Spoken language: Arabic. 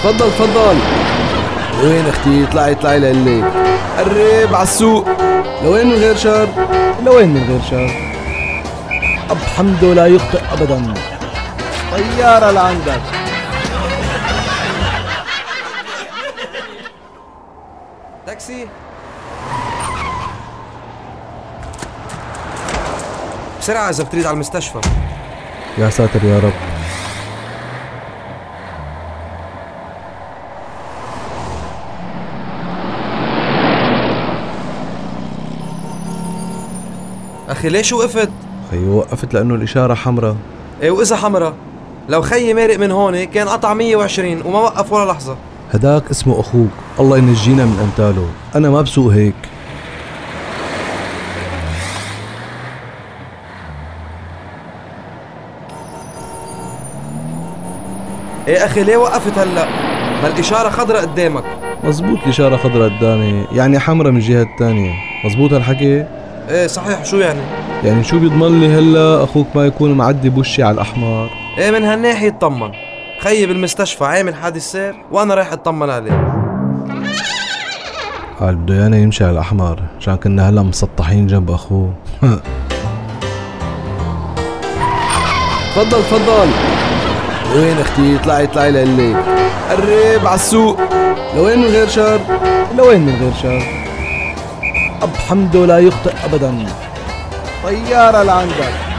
تفضل تفضل. لوين أختي؟ اطلعي اطلعي لقلك قرب على السوق. لوين من غير شر؟ لوين من غير شر؟ أب حمده لا يخطئ أبدا. طيارة لعندك. تاكسي. بسرعة إذا بتريد على المستشفى. يا ساتر يا رب. أخي ليش وقفت؟ خيي وقفت لأنه الإشارة حمراء. إيه وإذا حمرا لو خيي مارق من هون كان قطع 120 وما وقف ولا لحظة. هداك اسمه أخوك. الله ينجينا من أمثاله. أنا ما بسوق هيك. إيه أخي ليه وقفت هلأ؟ ما الإشارة خضراء قدامك. مزبوط الإشارة خضراء قدامي. يعني حمراء من الجهة الثانية مزبوط هالحكي؟ إيه صحيح. شو يعني؟ يعني شو بيضمن لي هلا أخوك ما يكون معدي بوشي على الأحمر؟ إيه من هالناحية اطمن خيي بالمستشفى عامل حادث سير وأنا رايح أطمن عليه. قال بده يانا يمشي على الأحمر عشان كنا هلا مسطحين جنب أخوه. تفضل تفضل. وين أختي؟ اطلعي اطلعي لقلك قرب على السوق. لوين من غير شر؟ لوين من غير شر؟ أب حمده لا يخطئ أبدا. طيارة لعندك